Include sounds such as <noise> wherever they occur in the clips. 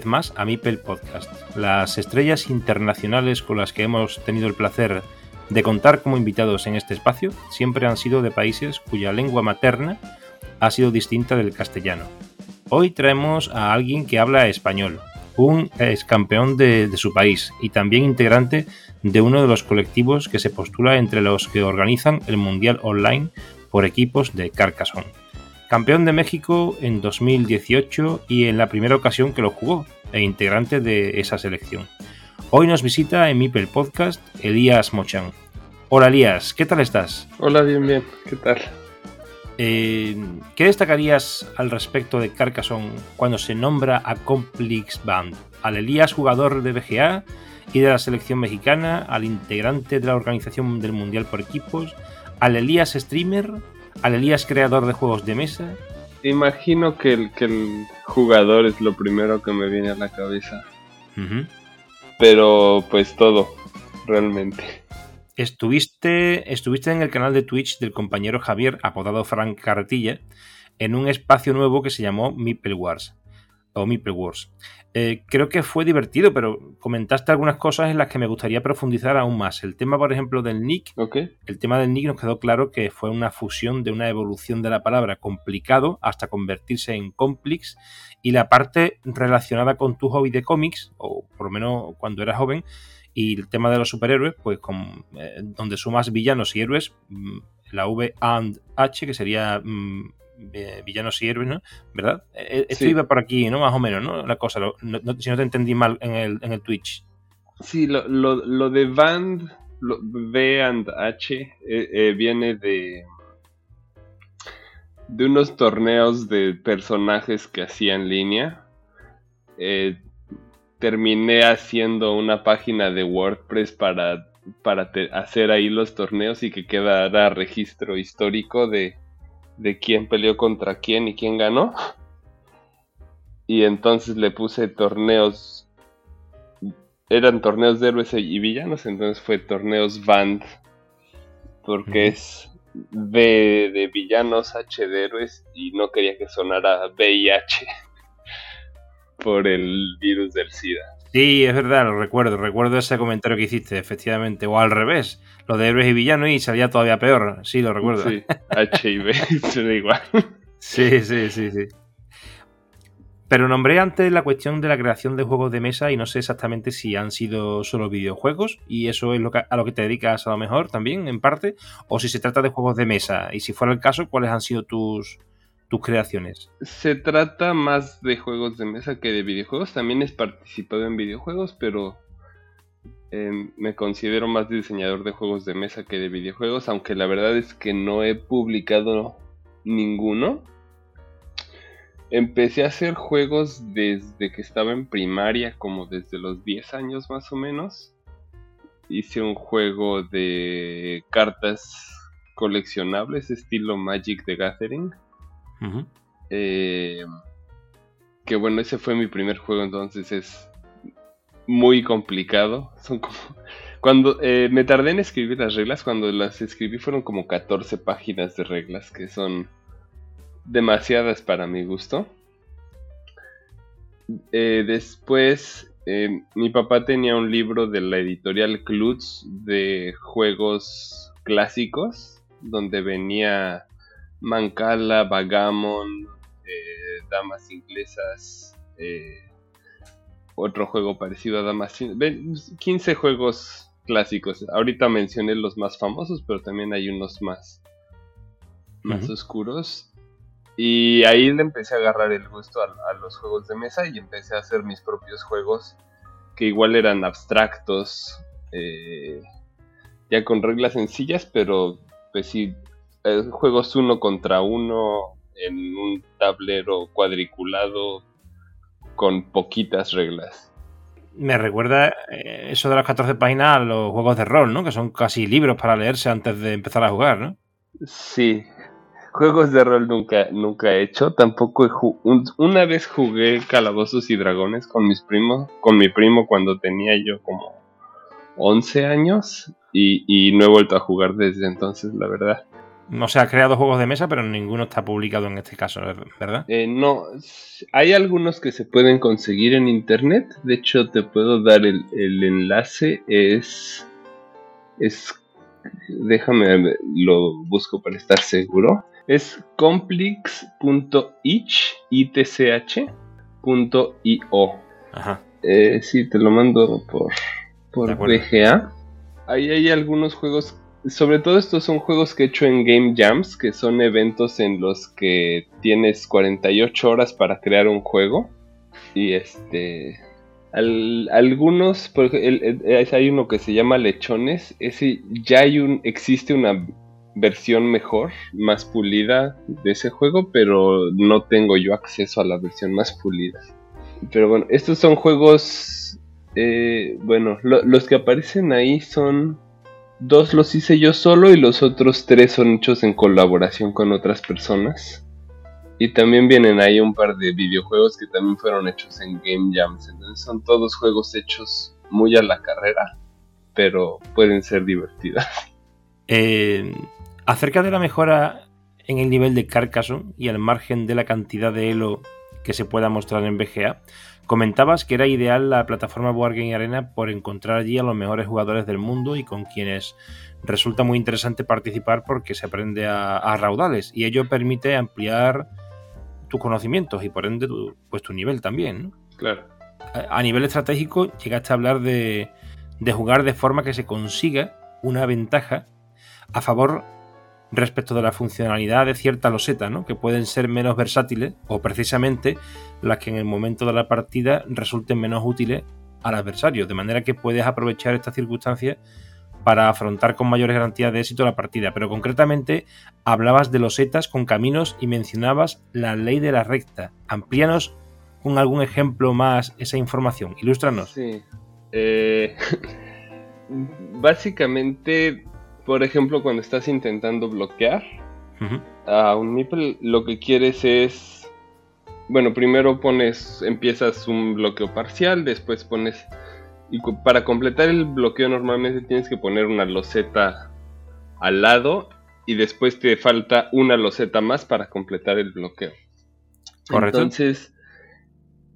Vez más a Mipel Podcast. Las estrellas internacionales con las que hemos tenido el placer de contar como invitados en este espacio siempre han sido de países cuya lengua materna ha sido distinta del castellano. Hoy traemos a alguien que habla español, un ex campeón de, de su país y también integrante de uno de los colectivos que se postula entre los que organizan el Mundial Online por equipos de Carcassonne campeón de México en 2018 y en la primera ocasión que lo jugó, e integrante de esa selección. Hoy nos visita en Mipel Podcast Elías Mochan. Hola Elías, ¿qué tal estás? Hola, bien, bien, ¿qué tal? Eh, ¿Qué destacarías al respecto de Carcassonne cuando se nombra a Complex Band? Al Elías jugador de BGA y de la selección mexicana, al integrante de la organización del Mundial por equipos, al Elías streamer al Elías creador de juegos de mesa. Imagino que el, que el jugador es lo primero que me viene a la cabeza. Pero pues todo, realmente. Estuviste, estuviste en el canal de Twitch del compañero Javier, apodado Frank Carretilla, en un espacio nuevo que se llamó Meeple Wars. O Meeple Wars. Eh, creo que fue divertido, pero comentaste algunas cosas en las que me gustaría profundizar aún más. El tema, por ejemplo, del nick. El tema del nick nos quedó claro que fue una fusión de una evolución de la palabra complicado hasta convertirse en complex. Y la parte relacionada con tu hobby de cómics, o por lo menos cuando eras joven, y el tema de los superhéroes, pues con, eh, donde sumas villanos y héroes, mm, la V and H, que sería mm, villanos y héroes, ¿no? ¿Verdad? E, e, esto iba por aquí, ¿no? Más o menos, ¿no? La cosa, si no te entendí mal en el, en el Twitch. Sí, lo, lo, de Band, V and H, eh, eh, viene de de unos torneos de personajes que hacía en línea. Eh, terminé haciendo una página de WordPress para, para hacer ahí los torneos y que quedara registro histórico de, de quién peleó contra quién y quién ganó. Y entonces le puse torneos. Eran torneos de héroes y villanos, entonces fue torneos Band. Porque es B de villanos, H de héroes, y no quería que sonara VIH <laughs> por el virus del SIDA. Sí, es verdad, lo recuerdo. Recuerdo ese comentario que hiciste, efectivamente. O al revés, lo de héroes y villanos y salía todavía peor. Sí, lo recuerdo. Sí, H y B, <laughs> da igual. Sí, sí, sí, sí. Pero nombré antes la cuestión de la creación de juegos de mesa y no sé exactamente si han sido solo videojuegos y eso es lo a lo que te dedicas a lo mejor también, en parte, o si se trata de juegos de mesa. Y si fuera el caso, ¿cuáles han sido tus, tus creaciones? Se trata más de juegos de mesa que de videojuegos. También he participado en videojuegos, pero em, me considero más diseñador de juegos de mesa que de videojuegos, aunque la verdad es que no he publicado ninguno. Empecé a hacer juegos desde que estaba en primaria, como desde los 10 años más o menos. Hice un juego de cartas coleccionables estilo Magic the Gathering eh, que bueno, ese fue mi primer juego, entonces es muy complicado. Son como. <laughs> Cuando eh, me tardé en escribir las reglas, cuando las escribí fueron como 14 páginas de reglas, que son demasiadas para mi gusto. Eh, después, mi papá tenía un libro de la editorial Klutz de juegos clásicos donde venía Mancala, Vagamon, eh, Damas Inglesas, eh, otro juego parecido a Damas 15 juegos clásicos. Ahorita mencioné los más famosos, pero también hay unos más, más oscuros. Y ahí le empecé a agarrar el gusto a, los juegos de mesa y empecé a hacer mis propios juegos que igual eran abstractos, eh, ya con reglas sencillas, pero pues sí, eh, juegos uno contra uno en un tablero cuadriculado con poquitas reglas. Me recuerda eh, eso de las 14 páginas a los juegos de rol, ¿no? Que son casi libros para leerse antes de empezar a jugar, ¿no? Sí. Juegos de rol nunca, nunca he hecho. Tampoco he una vez jugué Calabozos y Dragones con mis primos, con mi primo cuando tenía yo como 11 años y, y no he vuelto a jugar desde entonces, la verdad. No se ha creado juegos de mesa, pero ninguno está publicado en este caso, ¿verdad? Eh, no, hay algunos que se pueden conseguir en internet. De hecho, te puedo dar el, enlace. Es. Es. Déjame, lo busco para estar seguro. Es complix.ich.io. Ajá. Eh, sí, te lo mando por, por VGA. Ahí hay algunos juegos sobre todo estos son juegos que he hecho en Game Jams, que son eventos en los que tienes 48 horas para crear un juego. Y este... algunos, por ejemplo, hay uno que se llama Lechones, ese ya hay un, existe una versión mejor, más pulida de ese juego, pero no tengo yo acceso a la versión más pulida. Pero bueno, estos son juegos, eh, bueno, los que aparecen ahí son Dos los hice yo solo y los otros tres son hechos en colaboración con otras personas. Y también vienen ahí un par de videojuegos que también fueron hechos en Game Jams. Entonces son todos juegos hechos muy a la carrera, pero pueden ser divertidos. <laughs> Eh, acerca de la mejora en el nivel de Carcassonne y al margen de la cantidad de elo que se pueda mostrar en BGA, Comentabas que era ideal la plataforma Board Game Arena por encontrar allí a los mejores jugadores del mundo y con quienes resulta muy interesante participar porque se aprende a, raudales y ello permite ampliar tus conocimientos y por ende tu, pues tu nivel también. Claro. A, nivel estratégico llegaste a hablar de, de jugar de forma que se consiga una ventaja a favor respecto de la funcionalidad de cierta loseta, ¿no? que pueden ser menos versátiles o precisamente las que en el momento de la partida resulten menos útiles al adversario, de manera que puedes aprovechar estas circunstancias para afrontar con mayores garantías de éxito la partida. Pero concretamente hablabas de losetas con caminos y mencionabas la ley de la recta. Amplíanos con algún ejemplo más esa información. Ilústranos. Sí. Eh, <laughs> básicamente por ejemplo, cuando estás intentando bloquear a un meeple, lo que quieres es. Bueno, primero pones. Empiezas un bloqueo parcial, después pones. Y para completar el bloqueo, normalmente tienes que poner una loseta al lado. Y después te falta una loseta más para completar el bloqueo. Correcto. Entonces.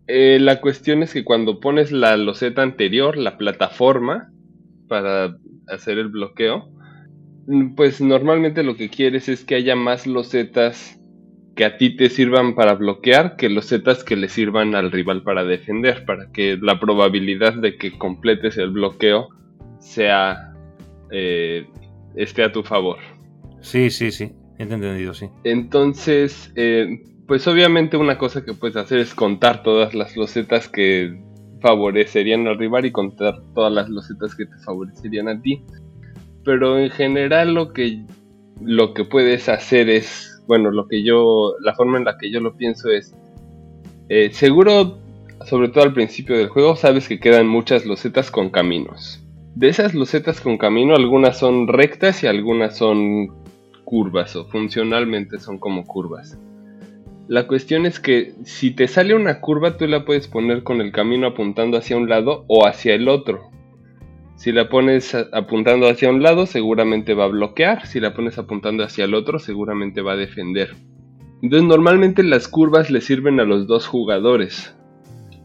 Eh, la cuestión es que cuando pones la loseta anterior, la plataforma, para hacer el bloqueo, pues normalmente lo que quieres es que haya más losetas que a ti te sirvan para bloquear que losetas que le sirvan al rival para defender, para que la probabilidad de que completes el bloqueo sea eh, esté a tu favor. Sí, sí, sí, he entendido, sí. Entonces, eh, pues obviamente una cosa que puedes hacer es contar todas las losetas que favorecerían al rival y contar todas las losetas que te favorecerían a ti pero en general lo que, lo que puedes hacer es, bueno, lo que yo, la forma en la que yo lo pienso es, eh, seguro, sobre todo al principio del juego, sabes que quedan muchas losetas con caminos. De esas losetas con camino, algunas son rectas y algunas son curvas o funcionalmente son como curvas. La cuestión es que si te sale una curva, tú la puedes poner con el camino apuntando hacia un lado o hacia el otro. Si la pones apuntando hacia un lado, seguramente va a bloquear. Si la pones apuntando hacia el otro, seguramente va a defender. Entonces normalmente las curvas le sirven a los dos jugadores.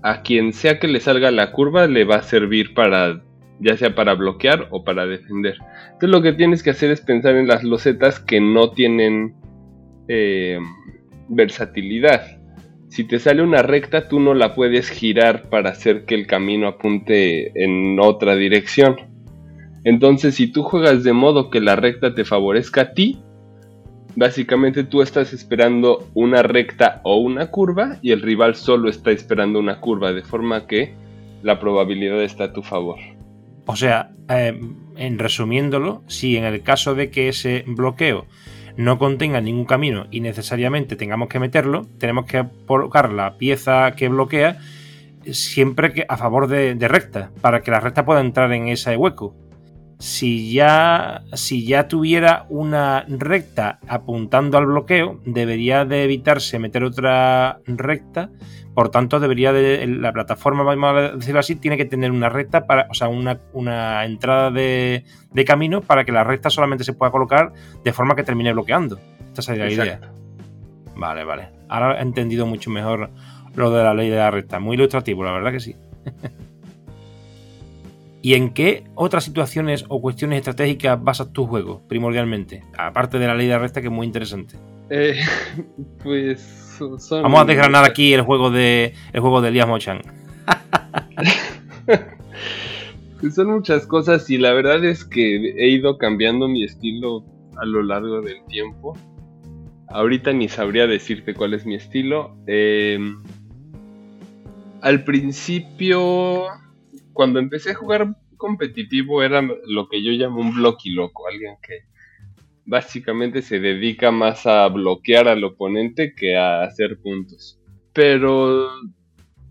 A quien sea que le salga la curva le va a servir para ya sea para bloquear o para defender. Entonces lo que tienes que hacer es pensar en las losetas que no tienen eh, versatilidad. Si te sale una recta, tú no la puedes girar para hacer que el camino apunte en otra dirección. Entonces, si tú juegas de modo que la recta te favorezca a ti, básicamente tú estás esperando una recta o una curva y el rival solo está esperando una curva, de forma que la probabilidad está a tu favor. O sea, eh, en resumiéndolo, si en el caso de que ese bloqueo no contenga ningún camino y necesariamente tengamos que meterlo, tenemos que colocar la pieza que bloquea siempre que a favor de, recta, para que la recta pueda entrar en ese hueco. Si ya, si ya tuviera una recta apuntando al bloqueo, debería de evitarse meter otra recta por tanto, debería de, la plataforma, vamos a decirlo así, tiene que tener una recta, para, o sea, una, entrada de, camino para que la recta solamente se pueda colocar de forma que termine bloqueando. Esta sería la idea. Vale, vale. Ahora he entendido mucho mejor lo de la ley de la recta. Muy ilustrativo, la verdad que sí. <laughs> ¿Y en qué otras situaciones o cuestiones estratégicas basas tu juego, primordialmente? Aparte de la ley de la recta, que es muy interesante. Eh, <laughs> pues Vamos a desgranar aquí el juego de el juego de Elias Mochan. <laughs> son muchas cosas y la verdad es que he ido cambiando mi estilo a lo largo del tiempo. Ahorita ni sabría decirte cuál es mi estilo. Em, al principio, cuando empecé a jugar competitivo, era lo que yo llamo un blocky loco, alguien que básicamente se dedica más a bloquear al oponente que a hacer puntos. Pero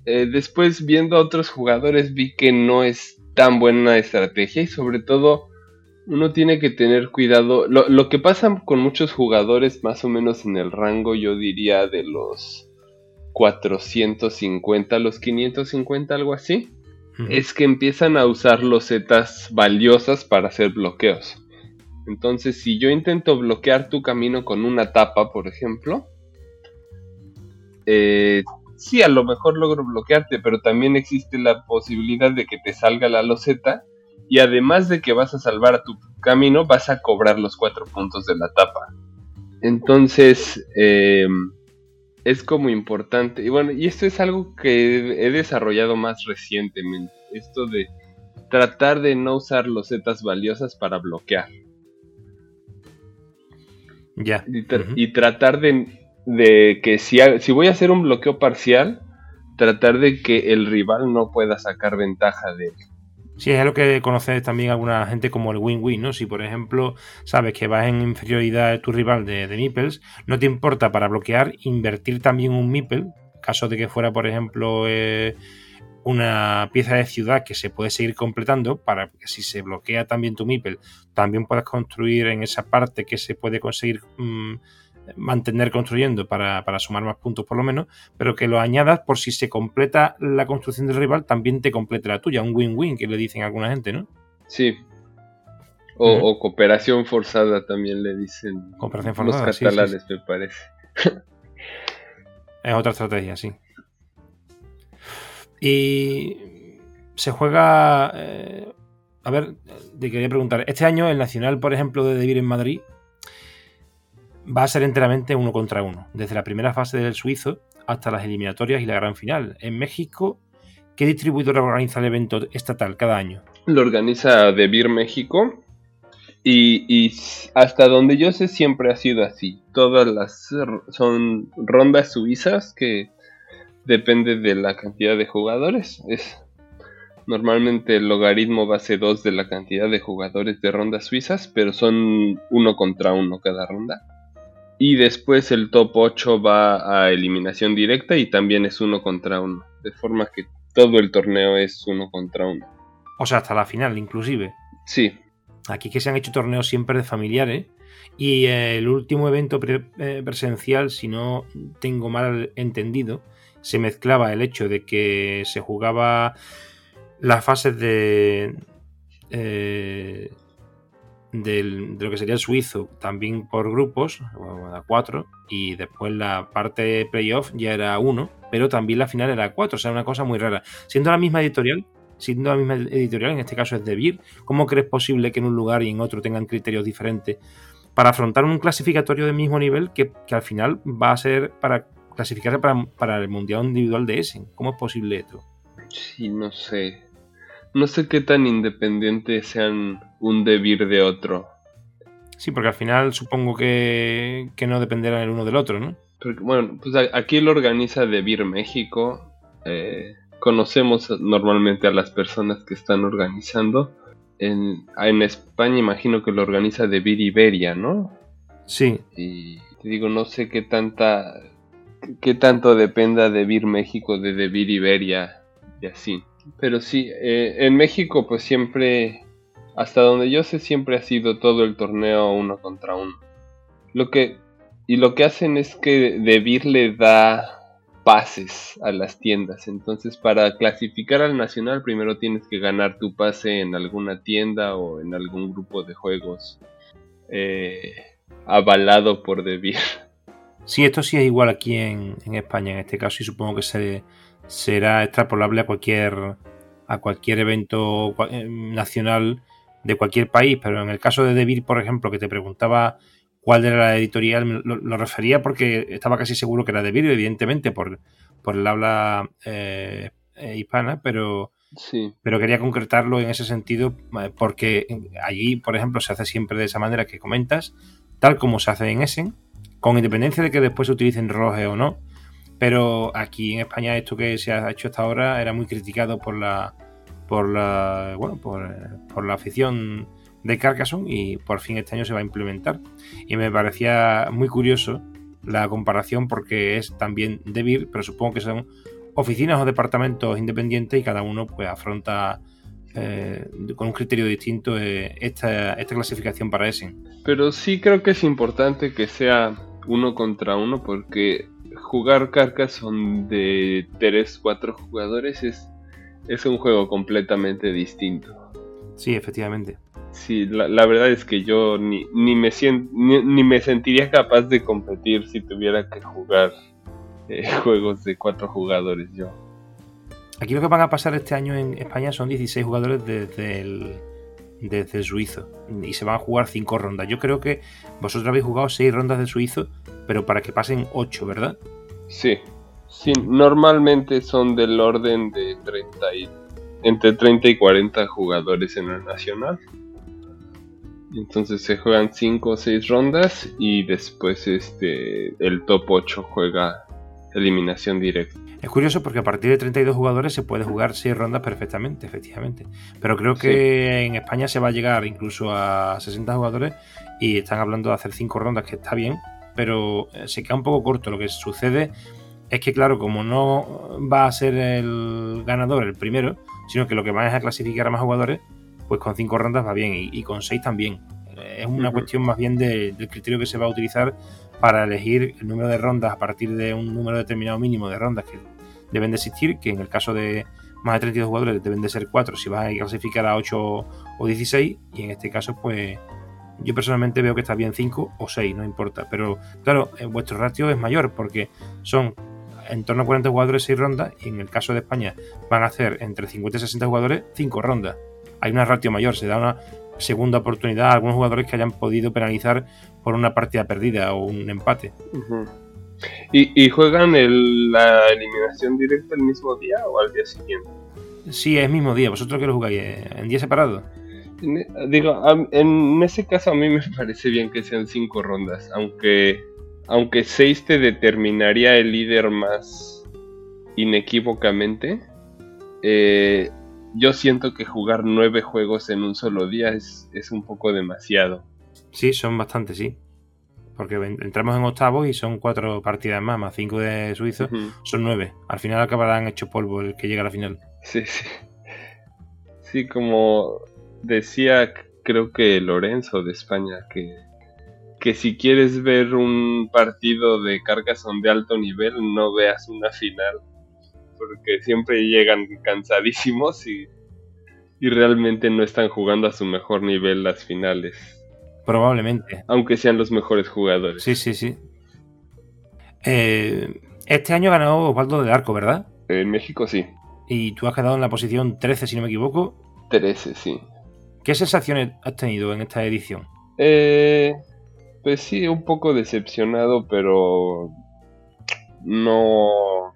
eh, después viendo a otros jugadores vi que no es tan buena estrategia y sobre todo uno tiene que tener cuidado. Lo, lo, que pasa con muchos jugadores más o menos en el rango yo diría de los 450 a los 550 algo así. Es que empiezan a usar losetas valiosas para hacer bloqueos. Entonces, si yo intento bloquear tu camino con una tapa, por ejemplo, eh, sí, a lo mejor logro bloquearte, pero también existe la posibilidad de que te salga la loseta y además de que vas a salvar a tu camino, vas a cobrar los cuatro puntos de la tapa. Entonces, em, es como importante. Y bueno, y esto es algo que he desarrollado más recientemente. Esto de tratar de no usar losetas valiosas para bloquear. Y, tratar de, que si, si voy a hacer un bloqueo parcial, tratar de que el rival no pueda sacar ventaja de él. Sí, es lo que conoces también alguna gente como el win-win, ¿no? Si, por ejemplo, sabes que vas en inferioridad de tu rival de, de meeples, no te importa para bloquear invertir también un meeple, caso de que fuera, por ejemplo, eh, una pieza de ciudad que se puede seguir completando para que si se bloquea también tu MIPEL, también puedas construir en esa parte que se puede conseguir mm, mantener construyendo para, sumar más puntos por lo menos, pero que lo añadas por si se completa la construcción del rival, también te complete la tuya, un win-win que le dicen a alguna gente, ¿no? Sí. O, cooperación forzada también le dicen cooperación forzada, los catalanes, me parece. es otra estrategia, sí. Y se juega. Eh, a ver, te quería preguntar. Este año el Nacional, por ejemplo, de Devir en Madrid va a ser enteramente uno contra uno, desde la primera fase del suizo hasta las eliminatorias y la gran final. En México, ¿qué distribuidora organiza el evento estatal cada año? Lo organiza Devir México. Y, y, hasta donde yo sé siempre ha sido así. Todas las son rondas suizas que depende de la cantidad de jugadores. Es normalmente el logaritmo base 2 de la cantidad de jugadores de rondas suizas, pero son uno contra uno cada ronda. Y después el top 8 va a eliminación directa y también es uno contra uno. De forma que todo el torneo es uno contra uno. O sea, hasta la final inclusive. Sí. Aquí que se han hecho torneos siempre de familiares. Y el último evento eh, presencial, si no tengo mal entendido, se mezclaba el hecho de que se jugaba las fases de, eh, de lo que sería el suizo también por grupos, a cuatro, y después la parte playoff ya era uno, pero también la final era cuatro, o sea, una cosa muy rara. Siendo la misma editorial, siendo la misma editorial, en este caso es de ¿cómo crees posible que en un lugar y en otro tengan criterios diferentes para afrontar un clasificatorio de mismo nivel que, al final va a ser para clasificarse para, el Mundial Individual de Essen? ¿Cómo es posible esto? Sí, no sé. No sé qué tan independientes sean un debir de otro. Sí, porque al final supongo que, que no dependerán el uno del otro, ¿no? bueno, pues aquí lo organiza Debir México. Eh, conocemos normalmente a las personas que están organizando. En, en España imagino que lo organiza Debir Iberia, ¿no? Sí. Y te digo, no sé qué tanta qué tanto dependa de Vir México de Debir Iberia y así. Pero sí, eh, en México pues siempre, hasta donde yo sé, siempre ha sido todo el torneo uno contra uno. Lo que y lo que hacen es que Debir le da pases a las tiendas. Entonces, para clasificar al nacional, primero tienes que ganar tu pase en alguna tienda o en algún grupo de juegos eh, avalado por Debir. Sí, esto sí es igual aquí en, España, en este caso, y supongo que se, será extrapolable a cualquier, a cualquier evento eh, nacional de cualquier país. Pero en el caso de Debir, por ejemplo, que te preguntaba cuál era la editorial, lo, refería porque estaba casi seguro que era de vídeo, evidentemente, por, por el habla eh, eh, hispana, pero, sí. pero quería concretarlo en ese sentido porque allí, por ejemplo, se hace siempre de esa manera que comentas, tal como se hace en Essen, con independencia de que después se utilicen roje o no, pero aquí en España esto que se ha hecho hasta ahora era muy criticado por la por la bueno por, por la afición de Carcassonne y por fin este año se va a implementar. Y me parecía muy curioso la comparación porque es también de pero supongo que son oficinas o departamentos independientes y cada uno pues afronta eh, con un criterio distinto eh, esta, esta, clasificación para ese. Pero sí creo que es importante que sea uno contra uno porque jugar Carcassonne de 3, 4 jugadores es, es un juego completamente distinto. Sí, efectivamente. Sí, la, verdad es que yo ni, ni me ni, me sentiría capaz de competir si tuviera que jugar eh, <laughs> juegos de cuatro jugadores yo. Aquí lo que van a pasar este año en España son 16 jugadores desde el, desde suizo y se van a jugar 5 rondas. Yo creo que vosotros habéis jugado 6 rondas de suizo, pero para que pasen 8, ¿verdad? Sí, sí, normalmente son del orden de 30 entre 30 y 40 jugadores en el nacional. Entonces se juegan 5 o 6 rondas y después este el top 8 juega eliminación directa. Es curioso porque a partir de 32 jugadores se puede jugar 6 rondas perfectamente, efectivamente. Pero creo que en España se va a llegar incluso a 60 jugadores y están hablando de hacer 5 rondas, que está bien, pero eh, se queda un poco corto. Lo que sucede es que, claro, como no va a ser el ganador el primero, sino que lo que va es a clasificar a más jugadores, pues con cinco rondas va bien y, con seis también. Es una cuestión más bien del criterio que se va a utilizar para elegir el número de rondas a partir de un número determinado mínimo de rondas que deben de existir, que en el caso de más de 32 jugadores deben de ser 4 si vas a clasificar a 8 o 16 y en este caso pues yo personalmente veo que está bien 5 o 6, no importa, pero claro, vuestro ratio es mayor porque son en torno a 40 jugadores 6 rondas y en el caso de España van a hacer entre 50 y 60 jugadores 5 rondas. Hay una ratio mayor, se da una segunda oportunidad a algunos jugadores que hayan podido penalizar por una partida perdida o un empate. ¿Y, juegan la eliminación directa el mismo día o al día siguiente? Sí, es mismo día. ¿Vosotros qué lo jugáis? ¿En día separado? Digo, en ese caso a mí me <laughs> parece bien que sean cinco rondas, aunque, aunque seis te determinaría el líder más inequívocamente. Eh, yo siento que jugar nueve juegos en un solo día es, un poco demasiado. Sí, son bastante, sí. Porque entramos en octavos y son cuatro partidas más, más cinco de suizo, son nueve. Al final acabarán hecho polvo el que llega a la final. Sí, sí. Sí, como decía, creo que Lorenzo de España, que, que si quieres ver un partido de Carcassonne de alto nivel, no veas una final porque siempre llegan cansadísimos y, realmente no están jugando a su mejor nivel las finales. Probablemente. Aunque sean los mejores jugadores. Sí, sí, sí. Eh, este año ganó Osvaldo del Arco, ¿verdad? En México sí. y tú has quedado en la posición 13, si no me equivoco. 13, sí. ¿Qué sensaciones has tenido en esta edición? Eh, pues sí, un poco decepcionado, pero no,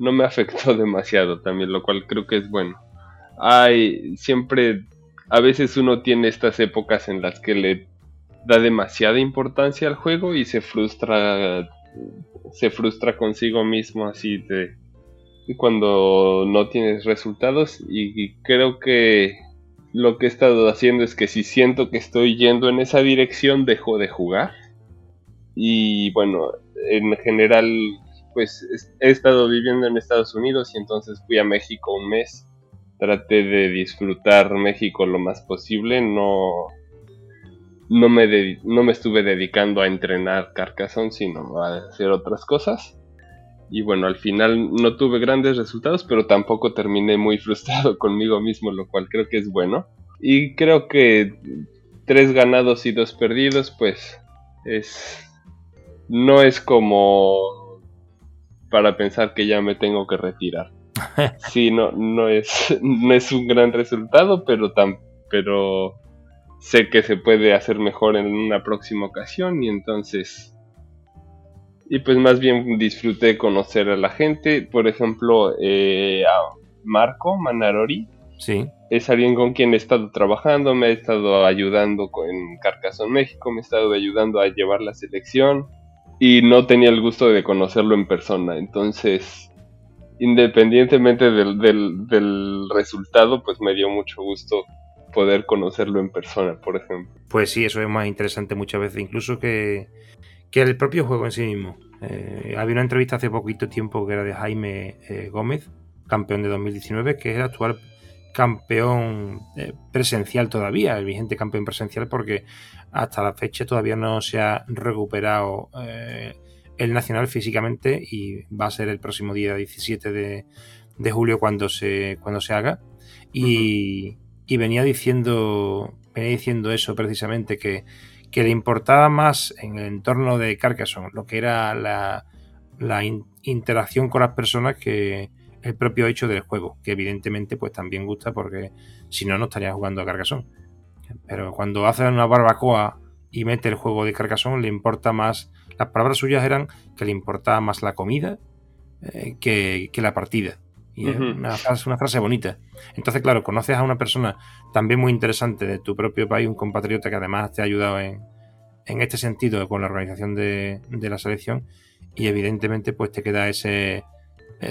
no me afectó <laughs> demasiado también, lo cual creo que es bueno. Hay siempre, a veces uno tiene estas épocas en las que le da demasiada importancia al juego y se frustra, se frustra consigo mismo así de cuando no tienes resultados y creo que lo que he estado haciendo es que si siento que estoy yendo en esa dirección, dejo de jugar. Y bueno, en general, pues he estado viviendo en Estados Unidos y entonces fui a México un mes. Traté de disfrutar México lo más posible. No, no, me, no me estuve dedicando a entrenar Carcassonne, sino a hacer otras cosas. Y bueno, al final no tuve grandes resultados, pero tampoco terminé muy <laughs> frustrado conmigo mismo, lo cual creo que es bueno. Y creo que tres ganados y dos perdidos, pues es... No es como para pensar que ya me tengo que retirar. <laughs> Sí, no, no, es, no es un gran resultado, pero, tan, pero sé que se puede hacer mejor en una próxima ocasión y entonces y pues más bien disfruté conocer a la gente. Por ejemplo, eh, a Marco Manarori. Sí. Es alguien con quien he estado trabajando, me ha estado ayudando en Carcassonne México, me ha estado ayudando a llevar la selección y no tenía el gusto de conocerlo en persona. Entonces, independientemente del, del resultado, pues me dio mucho gusto poder conocerlo en persona, por ejemplo. Pues sí, eso es más interesante muchas veces, incluso que, que el propio juego en sí mismo. Eh, había una entrevista hace poquito tiempo que era de Jaime eh, Gómez, campeón de 2019, que es el actual campeón eh, presencial todavía, el vigente campeón presencial, porque hasta la fecha todavía no se ha recuperado el nacional físicamente y va a ser el próximo día 17 de, julio cuando se, cuando se haga. Y, y venía diciendo, venía diciendo eso precisamente, que que le importaba más en el entorno de Carcassonne, lo que era la, interacción con las personas que el propio hecho del juego, que evidentemente pues también gusta porque si no no estaría jugando a Carcassonne. Pero cuando hace una barbacoa y mete el juego de Carcassonne le importa más, las palabras suyas eran que le importaba más la comida eh, que, la partida. Y es una, una frase bonita. Entonces, claro, conoces a una persona también muy interesante de tu propio país, un compatriota que además te ha ayudado en, en este sentido con la organización de, la selección y evidentemente pues te queda ese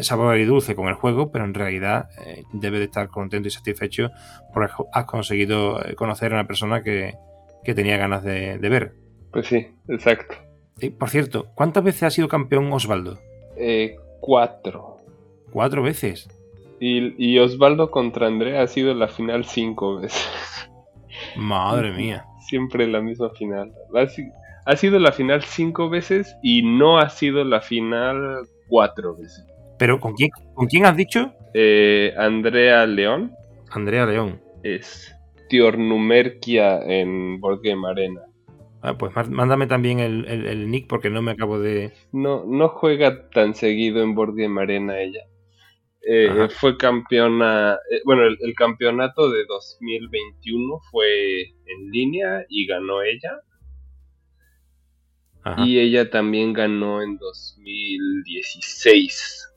sabor y dulce con el juego, pero en realidad eh, debe de estar contento y satisfecho porque has conseguido eh, conocer a una persona que, tenía ganas de, ver. Pues sí, exacto. Y, por cierto, ¿cuántas veces ha sido campeón Osvaldo? Eh, cuatro. ¿Cuatro veces? Y, Osvaldo contra Andrea ha sido la final cinco veces. <laughs> Madre mía. Siempre la misma final. Ha, sido la final cinco veces y no ha sido la final cuatro veces. ¿Pero con quién, con quién has dicho? Eh, Andrea León. Andrea León. Es Tiornumerquia en Board Game Arena. Ah, pues mándame también el, el, nick porque no me acabo de. No, no juega tan seguido en Board Game Arena ella. Eh, fue campeona, eh, bueno, el, campeonato de 2021 fue en línea y ganó ella. Y ella también ganó en 2016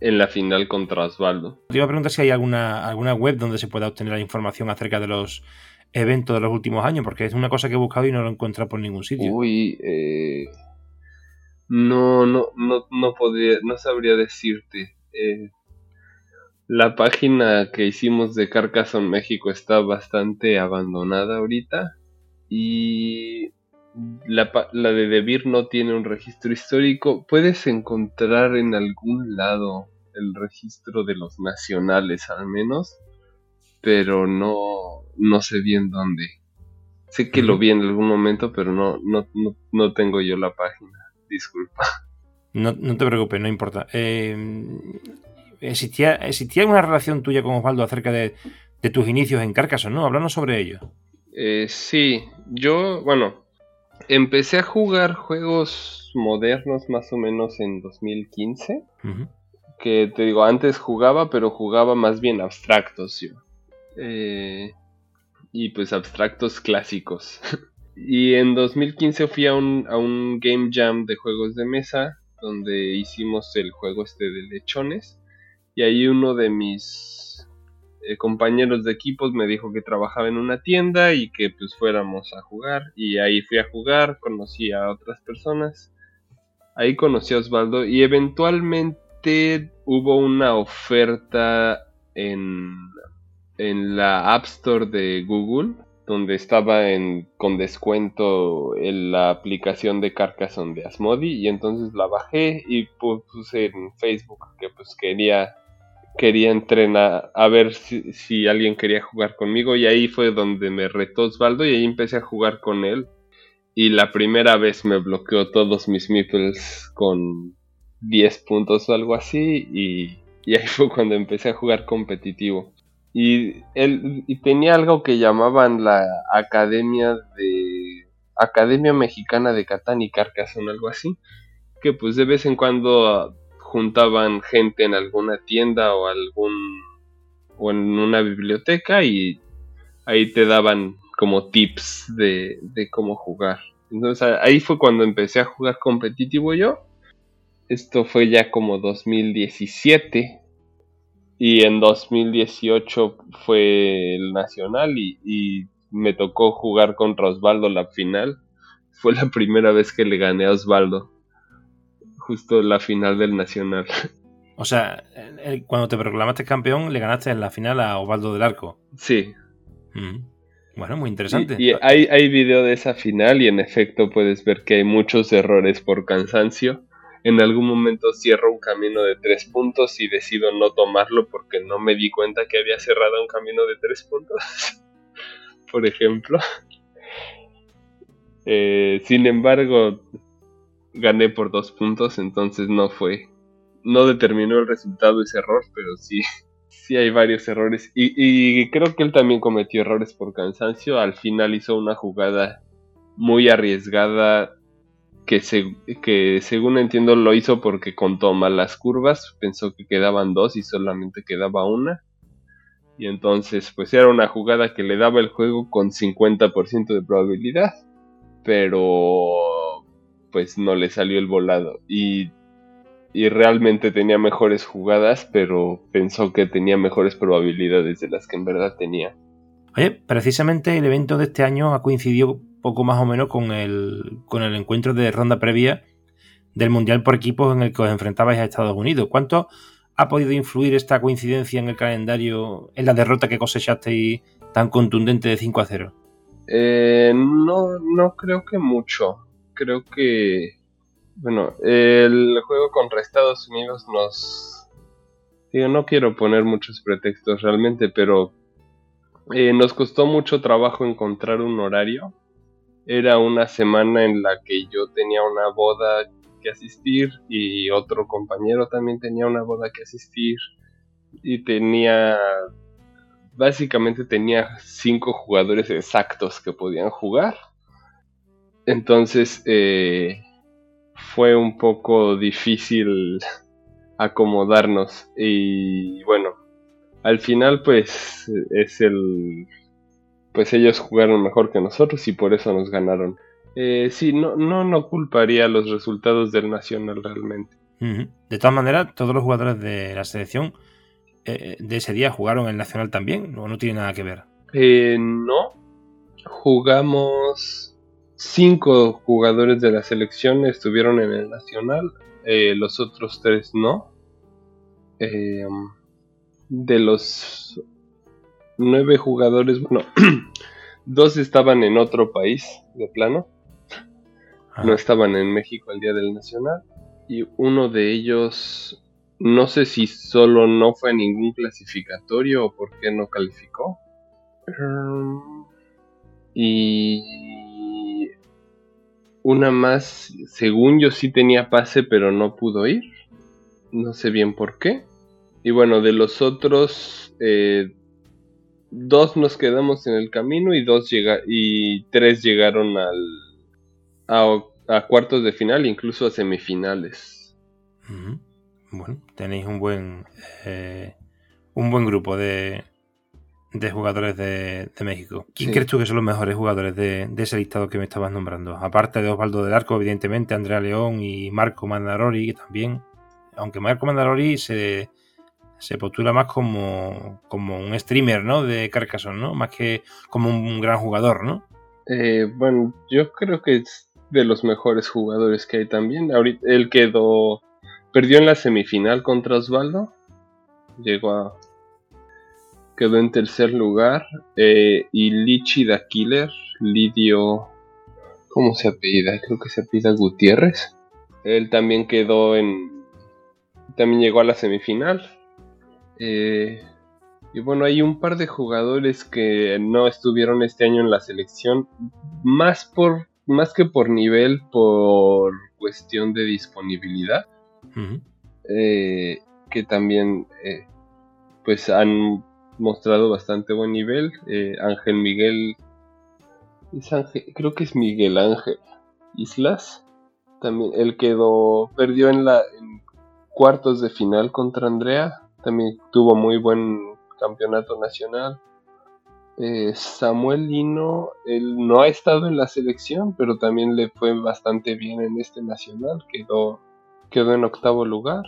en la final contra Osvaldo. Te iba a preguntar si hay alguna, alguna web donde se pueda obtener la información acerca de los eventos de los últimos años, porque es una cosa que he buscado y no lo he encontrado por ningún sitio. Uy, eh, no, no, no, no podría, no sabría decirte. Eh, la página que hicimos de Carcassonne México está bastante abandonada ahorita y la, la de Debir no tiene un registro histórico. Puedes encontrar en algún lado el registro de los nacionales al menos, pero no, no sé bien dónde. Sé que lo vi en algún momento, pero no, no, no, no tengo yo la página. Disculpa. No, no te preocupes, no importa. Eh, ¿existía, ¿Existía una relación tuya con Osvaldo acerca de, tus inicios en Carcassonne, no? Háblanos sobre ello. Eh, sí, yo, bueno, empecé a jugar juegos modernos más o menos en 2015. Que te digo, antes jugaba, pero jugaba más bien abstractos yo. Eh, y pues abstractos clásicos. <laughs> y en 2015 fui a un, a un game jam de juegos de mesa, donde hicimos el juego este de lechones. Y ahí uno de mis eh, compañeros de equipos me dijo que trabajaba en una tienda y que pues fuéramos a jugar. Y ahí fui a jugar, conocí a otras personas. Ahí conocí a Osvaldo y eventualmente hubo una oferta en, en la App Store de Google donde estaba con descuento en la aplicación de Carcassonne de Asmodi y entonces la bajé y puse en Facebook que pues quería quería entrenar a ver si, si, alguien quería jugar conmigo y ahí fue donde me retó Osvaldo y ahí empecé a jugar con él. Y la primera vez me bloqueó todos mis meeples con 10 puntos o algo así y, ahí <laughs> fue cuando empecé a jugar competitivo y él y tenía algo que llamaban la Academia de Academia Mexicana de Catán y Carcassonne algo así que pues de vez en cuando juntaban gente en alguna tienda o algún o en una biblioteca y ahí te daban como tips de, de cómo jugar. Entonces ahí fue cuando empecé a jugar competitivo yo. Esto fue ya como 2017 y en 2018 fue el nacional y, y, me tocó jugar contra Osvaldo la final. Fue la primera vez que le gané a Osvaldo justo la final del Nacional. O sea, cuando te proclamaste campeón, le ganaste en la final a Osvaldo del Arco. Sí. Mm. Bueno, muy interesante. Y, hay, hay video de esa final y en efecto puedes ver que hay muchos errores por cansancio. En algún momento cierro un camino de tres puntos y decido no tomarlo porque no me di cuenta que había cerrado un camino de tres puntos. <laughs> por ejemplo. <laughs> Eh, sin embargo, gané por dos puntos, entonces no fue, no determinó el resultado ese error, pero sí, <laughs> sí hay varios errores. Y, creo que él también cometió errores por cansancio. Al final hizo una jugada muy arriesgada que, según entiendo lo hizo porque contó mal las curvas, pensó que quedaban dos y solamente quedaba una. Y entonces pues era una jugada que le daba el juego con 50% de probabilidad. Pero pues no le salió el volado. Y, y realmente tenía mejores jugadas, pero pensó que tenía mejores probabilidades de las que en verdad tenía. Oye, precisamente el evento de este año ha coincidido poco más o menos con el, con el encuentro de ronda previa del Mundial por equipos en el que os enfrentabais a Estados Unidos. ¿Cuánto ha podido influir esta coincidencia en el calendario en la derrota que cosechasteis tan contundente de 5 a 0? Eh, no, no creo que mucho creo que, bueno, el juego contra Estados Unidos nos... Digo, no quiero poner muchos pretextos realmente, pero eh, nos costó mucho trabajo encontrar un horario. Era una semana en la que yo tenía una boda que asistir y otro compañero también tenía una boda que asistir. Y tenía básicamente tenía cinco jugadores exactos que podían jugar. Entonces eh, fue un poco difícil acomodarnos. Y bueno, al final pues es el... pues ellos jugaron mejor que nosotros y por eso nos ganaron. Eh, sí, no, no, no culparía los resultados del Nacional realmente. De todas maneras, todos los jugadores de la selección eh, de ese día jugaron el Nacional también, o no tiene nada que ver. Eh, no, jugamos cinco jugadores de la selección estuvieron en el Nacional, eh, los otros tres no. Eh, de los nueve jugadores, bueno, <clears throat> dos estaban en otro país de plano, no estaban en México el día del Nacional, y uno de ellos, no sé si solo no fue a ningún clasificatorio o por qué no calificó. Y una más, según yo sí tenía pase, pero no pudo ir. No sé bien por qué. Y bueno, de los otros, eh, dos nos quedamos en el camino y dos llega y tres llegaron al a, cuartos de final, incluso a semifinales. Bueno, tenéis un buen eh, un buen grupo de, de jugadores de, México. ¿Quién crees tú que son los mejores jugadores de, ese listado que me estabas nombrando? Aparte de Osvaldo del Arco, evidentemente, Andrea León y Marco Mandarori también. Aunque Marco Mandarori se, se postula más como, como un streamer, ¿no? De Carcassonne, ¿no? Más que como un gran jugador, ¿no? Eh, bueno, yo creo que es de los mejores jugadores que hay también. Ahorita él quedó, perdió en la semifinal contra Osvaldo. Llegó a, quedó en tercer lugar. Eh, y Lichi da Killer, Lidio, ¿cómo se apellida? Creo que se apellida Gutiérrez. Él también quedó en, también llegó a la semifinal. Eh, y bueno, hay un par de jugadores que no estuvieron este año en la selección, más por más que por nivel, por cuestión de disponibilidad, eh, que también pues han mostrado bastante buen nivel. Eh, Ángel Miguel, creo que es Miguel Ángel Islas. También él quedó, perdió en la cuartos de final contra Andrea. También tuvo muy buen campeonato nacional. Eh, Samuel Lino, él no ha estado en la selección, pero también le fue bastante bien en este nacional. Quedó, quedó en octavo lugar.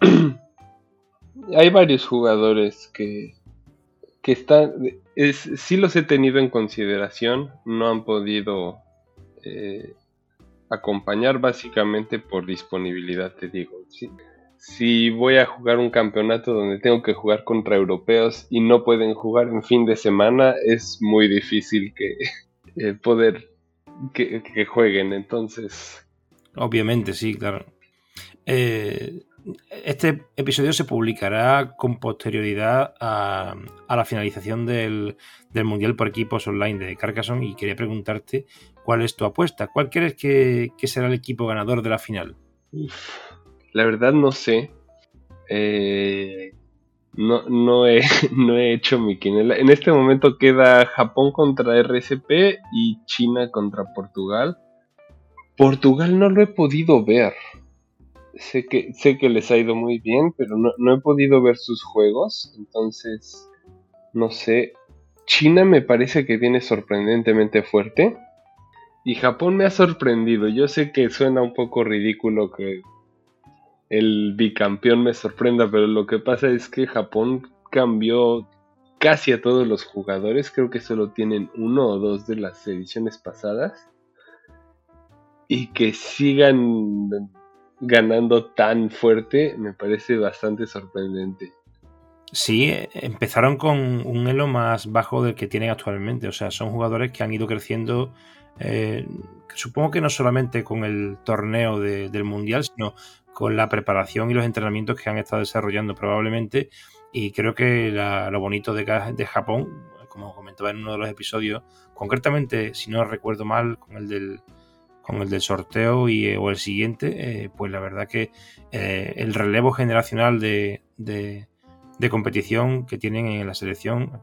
<clears throat> Hay varios jugadores que, que están, es, sí los he tenido en consideración, no han podido eh, acompañar básicamente por disponibilidad, te digo. Si voy a jugar un campeonato donde tengo que jugar contra europeos y no pueden jugar en fin de semana, es muy difícil que <laughs> eh, poder que, que, jueguen, entonces... Obviamente, sí, claro. Eh, este episodio se publicará con posterioridad a, la finalización del, Mundial por equipos online de Carcassonne y quería preguntarte cuál es tu apuesta. ¿Cuál crees que, será el equipo ganador de la final? La verdad no sé. Eh, no, no, he, <laughs> no he hecho mi quinela. En este momento queda Japón contra RSP y China contra Portugal. Portugal no lo he podido ver sé que, sé que les ha ido muy bien, pero no, he podido ver sus juegos, entonces, no sé. China me parece que viene sorprendentemente fuerte. Y Japón me ha sorprendido. Yo sé que suena un poco ridículo que el bicampeón me sorprenda, pero lo que pasa es que Japón cambió casi a todos los jugadores. Creo que solo tienen uno o dos de las ediciones pasadas. Y que sigan ganando tan fuerte me parece bastante sorprendente. Sí, empezaron con un elo más bajo del que tienen actualmente. O sea, son jugadores que han ido creciendo, eh, supongo que no solamente con el torneo del Mundial, sino con la preparación y los entrenamientos que han estado desarrollando probablemente. Y creo que lo bonito de, de Japón, como comentaba en uno de los episodios, concretamente, si no recuerdo mal, con el del con el del sorteo y, eh, o el siguiente, eh, pues la verdad que el relevo generacional de, de, competición que tienen en la selección,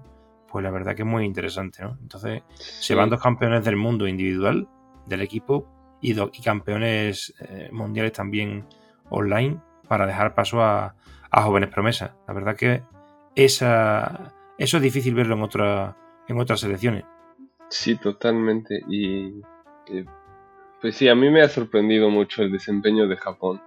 pues la verdad que es muy interesante, ¿no? Entonces, se van dos campeones del mundo individual del equipo y, y campeones mundiales también online para dejar paso a, a, jóvenes promesas. La verdad que esa, eso es difícil verlo en, otra, en otras selecciones. Sí, totalmente. Y pues sí, a mí me ha sorprendido mucho el desempeño de Japón.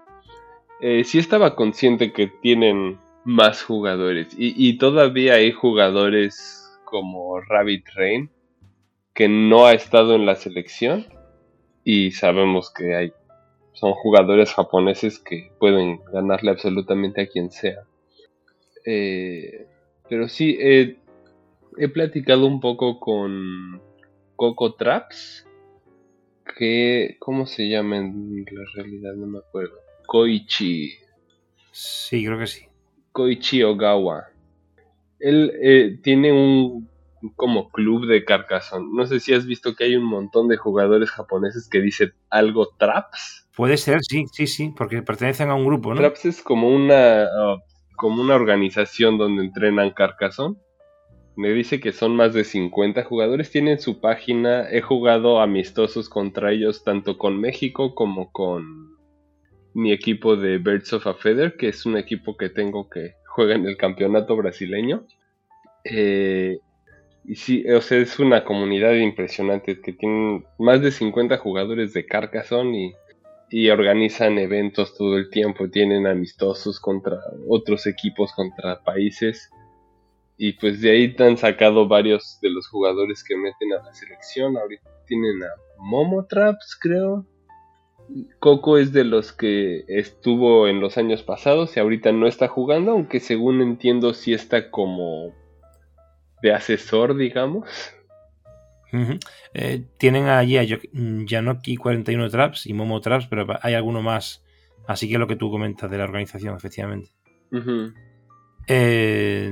Eh, sí estaba consciente que tienen más jugadores y, todavía hay jugadores como Rabbit Rain que no ha estado en la selección y sabemos que hay son jugadores japoneses que pueden ganarle absolutamente a quien sea. Eh, pero sí, he platicado un poco con Coco Traps, que, ¿cómo se llama en la realidad? No me acuerdo. Koichi. Sí, creo que sí. Koichi Ogawa. Él eh, tiene un como club de Carcassonne. No sé si has visto que hay un montón de jugadores japoneses que dicen algo Traps. Puede ser, sí, sí, sí, porque pertenecen a un grupo, ¿no? Traps es como una, ah, como una organización donde entrenan Carcassonne me dice que son más de 50 jugadores. Tienen su página. He jugado amistosos contra ellos tanto con México como con mi equipo de Birds of a Feather, que es un equipo que tengo que juega en el campeonato brasileño. Eh, y sí, o sea, es una comunidad impresionante que tiene más de 50 jugadores de Carcassonne y, organizan eventos todo el tiempo, tienen amistosos contra otros equipos, contra países. Y pues de ahí han sacado varios de los jugadores que meten a la selección. Ahorita tienen a Momo Traps, creo. Coco es de los que estuvo en los años pasados y ahorita no está jugando, aunque según entiendo sí está como de asesor, digamos. Eh, tienen allí a Janoki 41 Traps y Momo Traps, pero hay alguno más. Así que lo que tú comentas de la organización, efectivamente. Eh,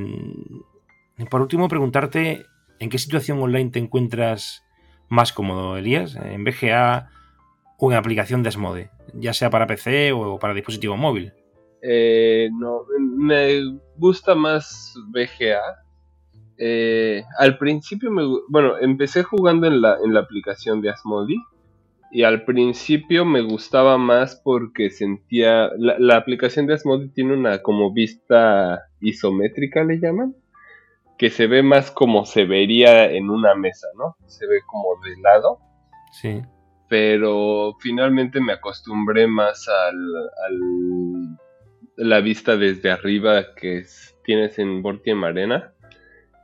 por último, preguntarte en qué situación online te encuentras más cómodo, Elías, en BGA o en aplicación de Asmode, ya sea para PC o para dispositivo móvil. Eh, no, me gusta más BGA eh, al principio me, bueno, empecé jugando en la, en la aplicación de Asmodi y al principio me gustaba más porque sentía, la, aplicación de Asmodi tiene una como vista isométrica le llaman, que se ve más como se vería en una mesa, ¿no? Se ve como de lado. Sí. Pero finalmente me acostumbré más al, al la vista desde arriba que tienes en Bortiem Arena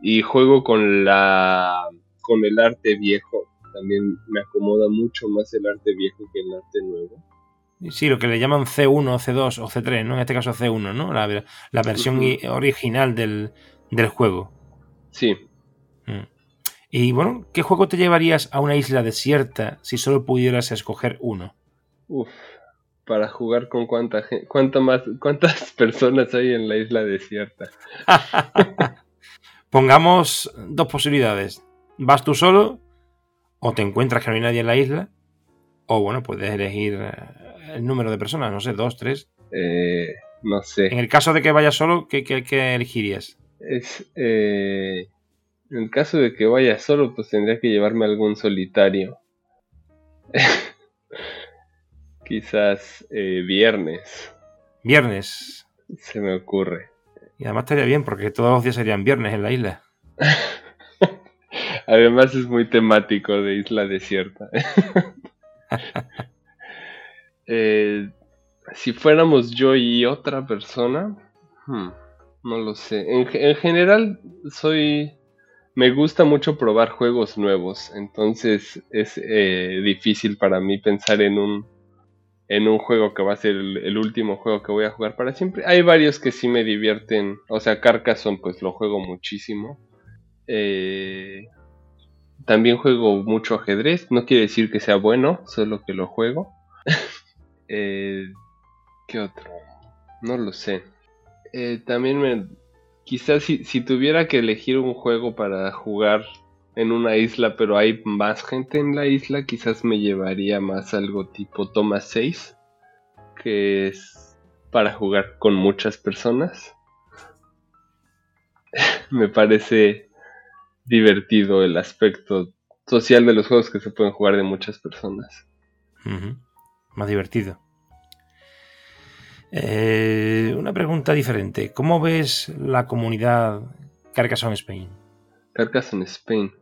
y juego con la con el arte viejo. También me acomoda mucho más el arte viejo que el arte nuevo. Sí, lo que le llaman C1, C2 o C3, ¿no? En este caso C1, ¿no? La, la versión original del, juego. Sí. Y bueno, ¿qué juego te llevarías a una isla desierta si solo pudieras escoger uno? Uf, para jugar con cuánta gente, más, cuántas <laughs> personas hay en la isla desierta. <laughs> Pongamos dos posibilidades. Vas tú solo, o te encuentras que no hay nadie en la isla, o bueno, puedes elegir eh, el número de personas, no sé, dos, tres. Eh, no sé. En el caso de que vayas solo, ¿qué, elegirías? Es, eh, en el caso de que vaya solo, pues tendría que llevarme algún solitario. <laughs> Quizás viernes. Viernes. Se me ocurre. Y además estaría bien porque todos los días serían viernes en la isla. <laughs> además es muy temático de isla desierta. <laughs> Eh, si fuéramos yo y otra persona, hmm, no lo sé. En, general soy... Me gusta mucho probar juegos nuevos, entonces es eh, difícil para mí pensar en un en un juego que va a ser el, último juego que voy a jugar para siempre. Hay varios que sí me divierten. O sea, Carcassonne pues lo juego muchísimo. Eh, también juego mucho ajedrez. No quiere decir que sea bueno, solo que lo juego. <laughs> eh, ¿Qué otro? No lo sé. Eh, también me... Quizás si, tuviera que elegir un juego para jugar en una isla, pero hay más gente en la isla, quizás me llevaría más algo tipo Thomas 6, que es para jugar con muchas personas. <laughs> me parece divertido el aspecto social de los juegos que se pueden jugar de muchas personas. Más divertido. Eh, una pregunta diferente. ¿Cómo ves la comunidad Carcassonne Spain? Carcassonne Spain.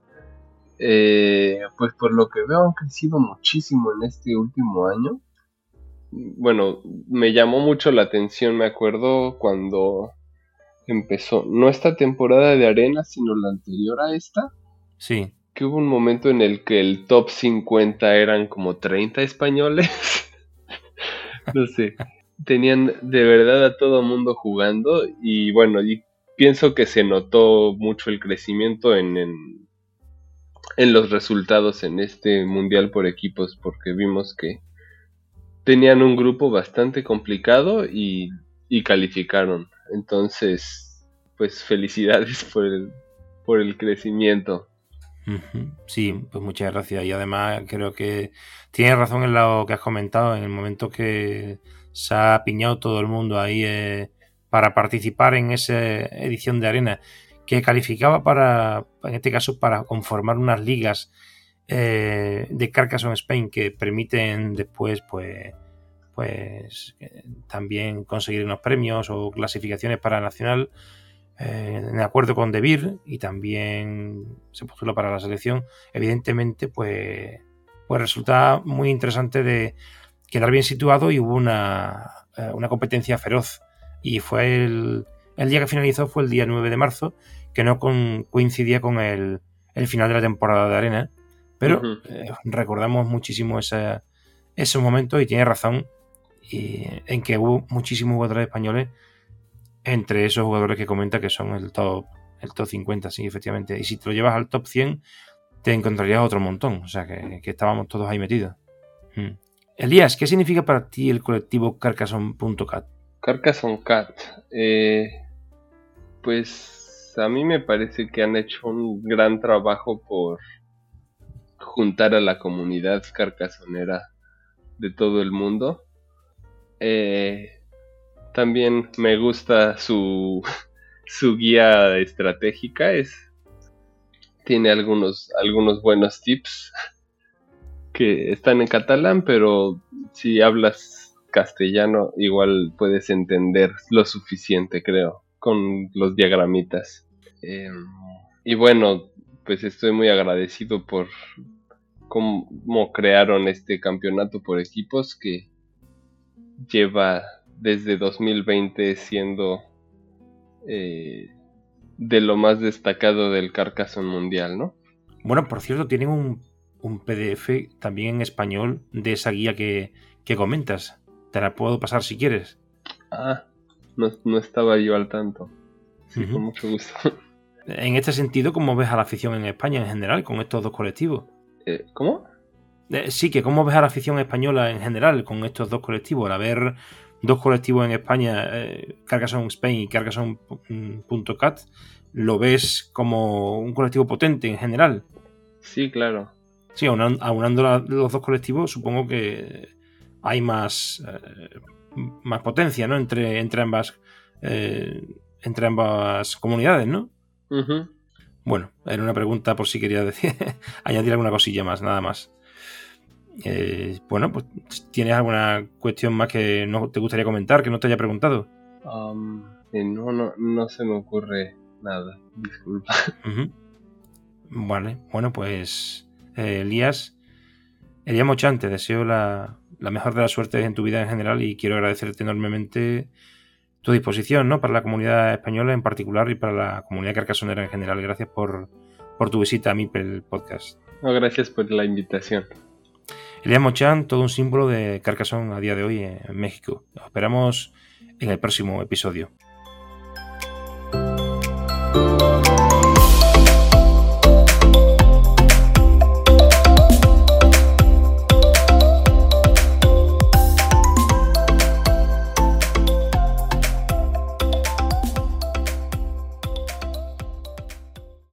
Eh, pues por lo que veo han crecido muchísimo en este último año. Bueno, me llamó mucho la atención, me acuerdo cuando empezó, no esta temporada de arena, sino la anterior a esta. Sí. Que hubo un momento en el que el top 50 eran como 30 españoles. <laughs> no sé. Tenían de verdad a todo mundo jugando y bueno, y pienso que se notó mucho el crecimiento en en los resultados en este mundial por equipos porque vimos que tenían un grupo bastante complicado y, calificaron. Entonces, pues felicidades por el, por el crecimiento. Sí, pues muchas gracias. Y además creo que tienes razón en lo que has comentado, en el momento que se ha piñado todo el mundo ahí eh, para participar en esa edición de arena que calificaba para, en este caso, para conformar unas ligas eh, de Carcassonne Spain que permiten después, pues, pues también conseguir unos premios o clasificaciones para Nacional eh, en acuerdo con Debir y también se postula para la selección, evidentemente pues, pues resulta muy interesante de quedar bien situado y hubo una, eh, una competencia feroz y fue el, el, día que finalizó fue el día 9 de marzo que no coincidía con el, el, final de la temporada de arena pero eh, recordamos muchísimo ese, ese momento y tiene razón y, en que hubo muchísimos jugadores españoles entre esos jugadores que comenta que son el top, el top 50, sí, efectivamente. Y si te lo llevas al top 100, te encontrarías otro montón. O sea, que, estábamos todos ahí metidos. Hmm. Elías, ¿qué significa para ti el colectivo Carcassonne.cat? Carcassonne Cat. Eh, pues a mí me parece que han hecho un gran trabajo por juntar a la comunidad carcasonera de todo el mundo. Eh, también me gusta su, <laughs> su guía estratégica. Es, tiene algunos, algunos buenos tips <laughs> que están en catalán, pero si hablas castellano igual puedes entender lo suficiente, creo, con los diagramitas. Em, y bueno, pues estoy muy agradecido por cómo crearon este campeonato por equipos que lleva desde 2020 siendo eh, de lo más destacado del Carcassonne mundial, ¿no? Bueno, por cierto, tienen un, PDF también en español de esa guía que, comentas. Te la puedo pasar si quieres. Ah, no, estaba yo al tanto. Sí, con mucho gusto. <laughs> En este sentido, ¿cómo ves a la afición en España en general con estos dos colectivos? Eh, ¿Cómo? Eh, sí, que cómo ves a la afición española en general con estos dos colectivos, al haber dos colectivos en España, eh, Spain y Carcassonne.cat, ¿lo ves como un colectivo potente en general? Sí, claro. Sí, aunando, los dos colectivos, supongo que hay más, eh, más potencia, ¿no? Entre, entre ambas eh, entre ambas comunidades, ¿no? Bueno, era una pregunta por si quería decir, <laughs> añadir alguna cosilla más, nada más. Eh, bueno, pues ¿tienes alguna cuestión más que no te gustaría comentar, que no te haya preguntado? Um, no, no, no se me ocurre nada, disculpa. Vale, bueno, pues eh, Elías, Elías Mochante, deseo la, mejor de las suertes en tu vida en general y quiero agradecerte enormemente tu disposición ¿no? para la comunidad española en particular y para la comunidad carcasonera en general. Gracias por, por tu visita a mi podcast. No, gracias por la invitación. Elías Mochan, todo un símbolo de Carcassonne a día de hoy en México. Nos esperamos en el próximo episodio.